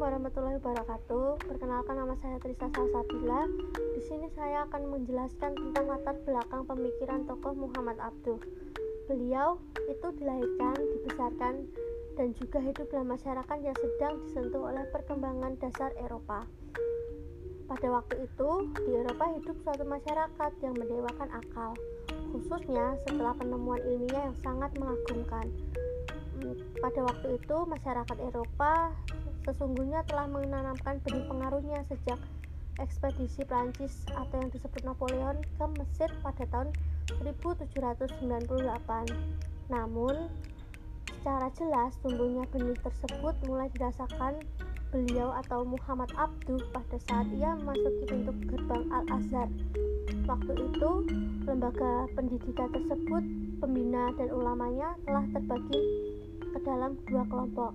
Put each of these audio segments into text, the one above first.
Assalamualaikum warahmatullahi wabarakatuh. Perkenalkan nama saya Trisa Salsabila. Di sini saya akan menjelaskan tentang latar belakang pemikiran tokoh Muhammad Abduh. Beliau itu dilahirkan, dibesarkan, dan juga hidup dalam masyarakat yang sedang disentuh oleh perkembangan dasar Eropa. Pada waktu itu, di Eropa hidup suatu masyarakat yang mendewakan akal, khususnya setelah penemuan ilmiah yang sangat mengagumkan. Hmm, pada waktu itu, masyarakat Eropa sesungguhnya telah menanamkan benih pengaruhnya sejak ekspedisi Prancis atau yang disebut Napoleon ke Mesir pada tahun 1798. Namun, secara jelas tumbuhnya benih tersebut mulai dirasakan beliau atau Muhammad Abduh pada saat ia memasuki pintu gerbang Al-Azhar. Waktu itu, lembaga pendidikan tersebut, pembina dan ulamanya telah terbagi ke dalam dua kelompok.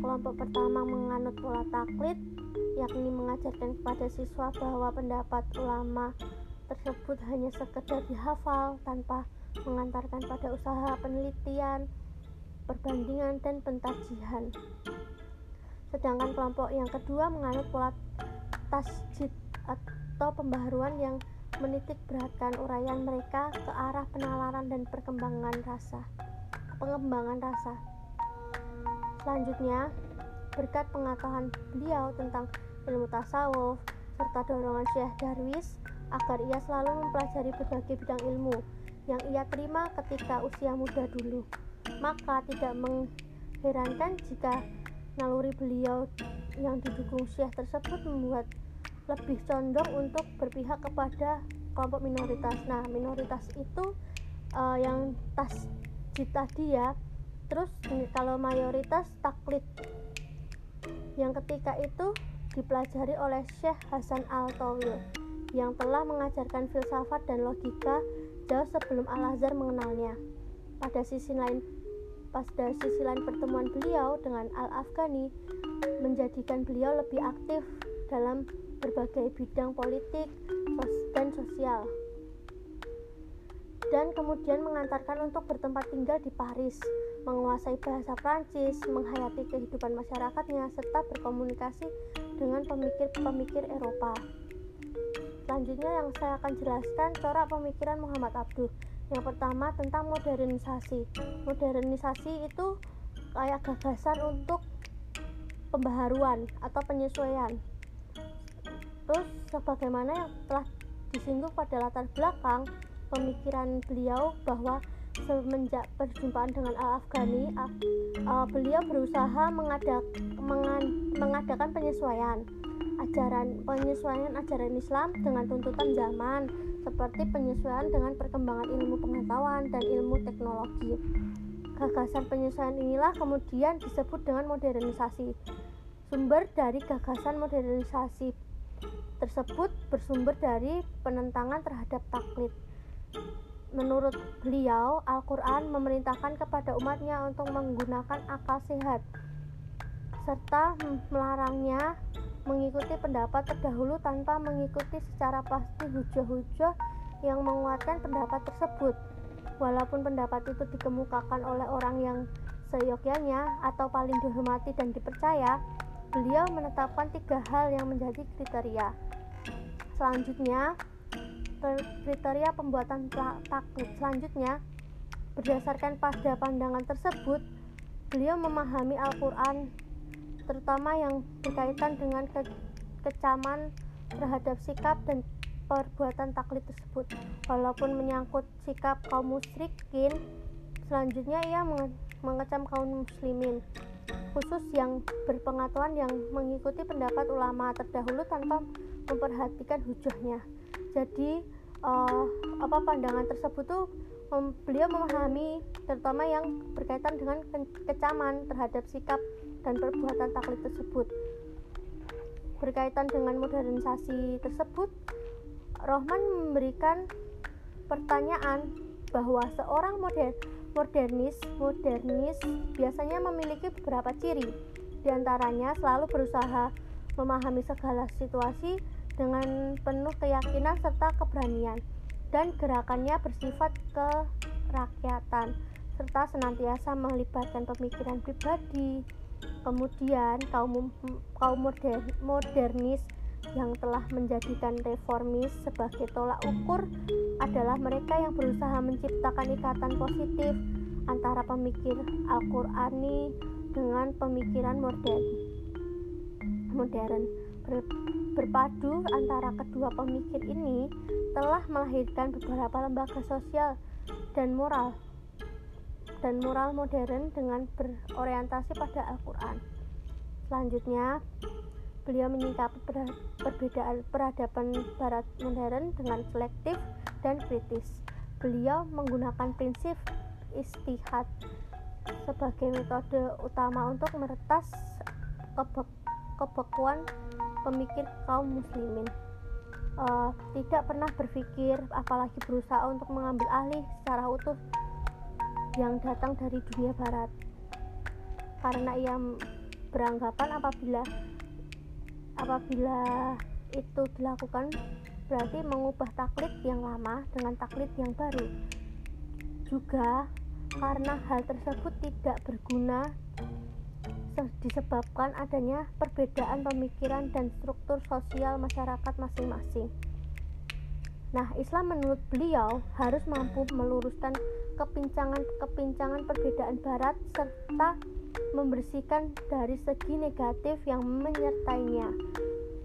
Kelompok pertama menganut pola taklid, yakni mengajarkan kepada siswa bahwa pendapat ulama tersebut hanya sekedar dihafal tanpa mengantarkan pada usaha penelitian, perbandingan, dan pentajihan. Sedangkan kelompok yang kedua menganut pola tasjid atau pembaharuan yang menitik beratkan uraian mereka ke arah penalaran dan perkembangan rasa. Pengembangan rasa. Selanjutnya, berkat pengetahuan beliau tentang ilmu tasawuf serta dorongan Syekh Darwis agar ia selalu mempelajari berbagai bidang ilmu yang ia terima ketika usia muda dulu. Maka tidak mengherankan jika naluri beliau yang didukung Syekh tersebut membuat lebih condong untuk berpihak kepada kelompok minoritas. Nah, minoritas itu uh, yang tasjid tadi ya terus kalau mayoritas taklid. Yang ketika itu dipelajari oleh Syekh Hasan Al-Tawil yang telah mengajarkan filsafat dan logika jauh sebelum Al-Azhar mengenalnya. Pada sisi lain, pada sisi lain pertemuan beliau dengan Al-Afghani menjadikan beliau lebih aktif dalam berbagai bidang politik dan sosial. Dan kemudian mengantarkan untuk bertempat tinggal di Paris, menguasai bahasa Prancis, menghayati kehidupan masyarakatnya, serta berkomunikasi dengan pemikir-pemikir Eropa. Selanjutnya yang saya akan jelaskan corak pemikiran Muhammad Abduh. Yang pertama tentang modernisasi. Modernisasi itu kayak gagasan untuk pembaharuan atau penyesuaian. Terus sebagaimana yang telah disinggung pada latar belakang pemikiran beliau bahwa semenjak perjumpaan dengan Al-Afghani uh, uh, beliau berusaha mengadak, mengan, mengadakan penyesuaian ajaran penyesuaian ajaran Islam dengan tuntutan zaman seperti penyesuaian dengan perkembangan ilmu pengetahuan dan ilmu teknologi. Gagasan penyesuaian inilah kemudian disebut dengan modernisasi. Sumber dari gagasan modernisasi tersebut bersumber dari penentangan terhadap taklid Menurut beliau, Al-Quran memerintahkan kepada umatnya untuk menggunakan akal sehat serta melarangnya mengikuti pendapat terdahulu tanpa mengikuti secara pasti hujah-hujah yang menguatkan pendapat tersebut. Walaupun pendapat itu dikemukakan oleh orang yang seyogyanya atau paling dihormati dan dipercaya, beliau menetapkan tiga hal yang menjadi kriteria. Selanjutnya, kriteria pembuatan taklid selanjutnya. Berdasarkan pada pandangan tersebut beliau memahami Al-Quran terutama yang berkaitan dengan ke kecaman terhadap sikap dan perbuatan taklid tersebut. Walaupun menyangkut sikap kaum musyrikin selanjutnya ia mengecam kaum muslimin khusus yang berpengetahuan yang mengikuti pendapat ulama terdahulu tanpa memperhatikan hujahnya jadi uh, apa pandangan tersebut tuh um, beliau memahami terutama yang berkaitan dengan ke kecaman terhadap sikap dan perbuatan taklid tersebut. Berkaitan dengan modernisasi tersebut Rohman memberikan pertanyaan bahwa seorang modern modernis modernis biasanya memiliki beberapa ciri di antaranya selalu berusaha memahami segala situasi dengan penuh keyakinan serta keberanian dan gerakannya bersifat kerakyatan serta senantiasa melibatkan pemikiran pribadi, Kemudian kaum kaum modern, modernis yang telah menjadikan reformis sebagai tolak ukur adalah mereka yang berusaha menciptakan ikatan positif antara pemikir Al-Qur'ani dengan pemikiran modern. Modern ber, berpadu antara kedua pemikir ini telah melahirkan beberapa lembaga sosial dan moral dan moral modern dengan berorientasi pada Al-Quran. Selanjutnya, beliau menyikapi perbedaan peradaban barat modern dengan selektif dan kritis. Beliau menggunakan prinsip istihad sebagai metode utama untuk meretas kebe kebekuan pemikir kaum muslimin. Uh, tidak pernah berpikir apalagi berusaha untuk mengambil alih secara utuh yang datang dari dunia barat karena ia beranggapan apabila apabila itu dilakukan berarti mengubah taklid yang lama dengan taklid yang baru juga karena hal tersebut tidak berguna disebabkan adanya perbedaan pemikiran dan struktur sosial masyarakat masing-masing. Nah, Islam menurut beliau harus mampu meluruskan kepincangan-kepincangan perbedaan barat serta membersihkan dari segi negatif yang menyertainya.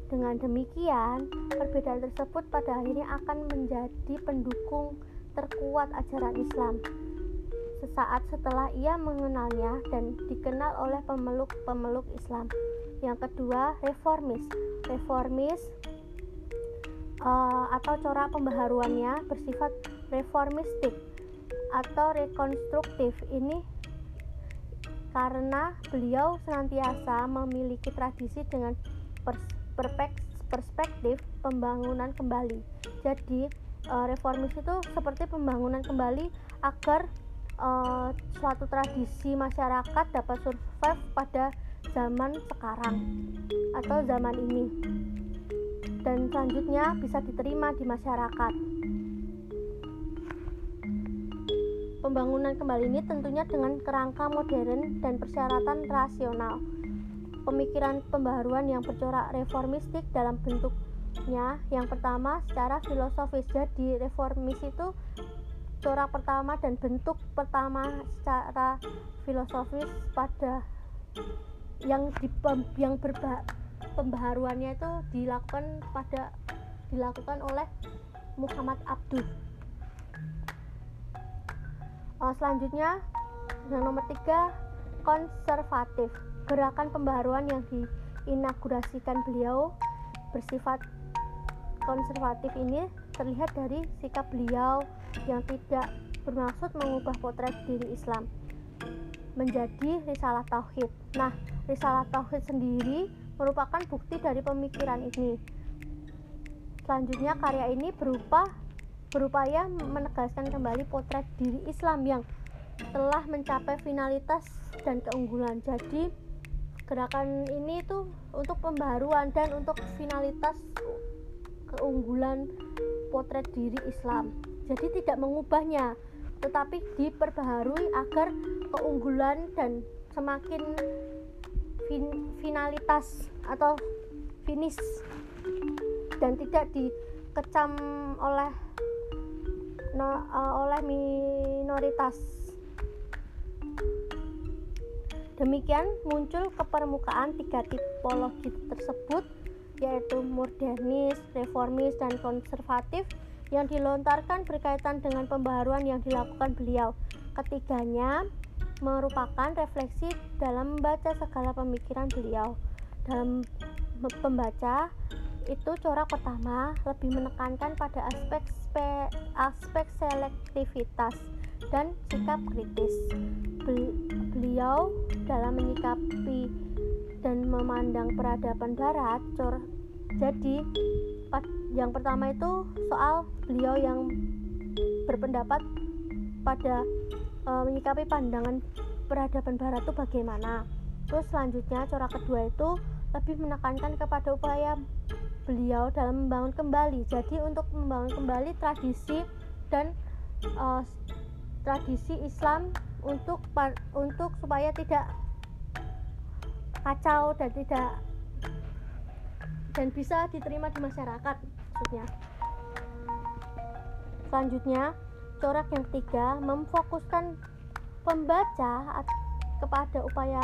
Dengan demikian, perbedaan tersebut pada akhirnya akan menjadi pendukung terkuat ajaran Islam. Sesaat setelah ia mengenalnya dan dikenal oleh pemeluk-pemeluk Islam. Yang kedua, reformis. Reformis uh, atau corak pembaharuannya bersifat reformistik atau rekonstruktif ini karena beliau senantiasa memiliki tradisi dengan perspektif pembangunan kembali. Jadi uh, reformis itu seperti pembangunan kembali agar uh, suatu tradisi masyarakat dapat survive pada zaman sekarang atau zaman ini dan selanjutnya bisa diterima di masyarakat. Pembangunan kembali ini tentunya dengan kerangka modern dan persyaratan rasional. Pemikiran pembaharuan yang bercorak reformistik dalam bentuknya yang pertama secara filosofis. Jadi reformis itu corak pertama dan bentuk pertama secara filosofis pada yang di yang berba, pembaharuannya itu dilakukan pada dilakukan oleh Muhammad Abdul. Uh, selanjutnya yang nomor tiga konservatif gerakan pembaharuan yang diinaugurasikan beliau bersifat konservatif ini terlihat dari sikap beliau yang tidak bermaksud mengubah potret diri Islam menjadi risalah tauhid. Nah, risalah tauhid sendiri merupakan bukti dari pemikiran ini. Selanjutnya karya ini berupa berupaya menegaskan kembali potret diri Islam yang telah mencapai finalitas dan keunggulan. Jadi gerakan ini itu untuk pembaruan dan untuk finalitas keunggulan potret diri Islam. Jadi tidak mengubahnya, tetapi diperbaharui agar keunggulan dan semakin fin finalitas atau finish dan tidak dikecam oleh no, uh, oleh minoritas. Demikian muncul ke permukaan tiga tipologi tersebut yaitu modernis, reformis, dan konservatif yang dilontarkan berkaitan dengan pembaharuan yang dilakukan beliau. Ketiganya merupakan refleksi dalam membaca segala pemikiran beliau. Dalam membaca itu corak pertama lebih menekankan pada aspek spe, aspek selektivitas dan sikap kritis. Beliau dalam menyikapi dan memandang peradaban barat, cor, jadi yang pertama itu soal beliau yang berpendapat pada e, menyikapi pandangan peradaban barat itu bagaimana. Terus selanjutnya corak kedua itu lebih menekankan kepada upaya beliau dalam membangun kembali. Jadi untuk membangun kembali tradisi dan e, tradisi Islam untuk untuk supaya tidak kacau dan tidak dan bisa diterima di masyarakat maksudnya. Selanjutnya corak yang ketiga memfokuskan pembaca kepada upaya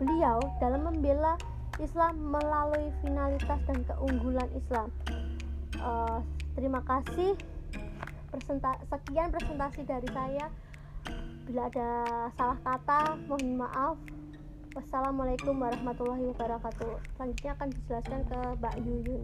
beliau dalam membela Islam melalui finalitas dan keunggulan Islam. Uh, terima kasih. Presenta sekian presentasi dari saya. Bila ada salah kata mohon maaf wassalamualaikum warahmatullahi wabarakatuh. Selanjutnya akan dijelaskan ke Mbak Yuyun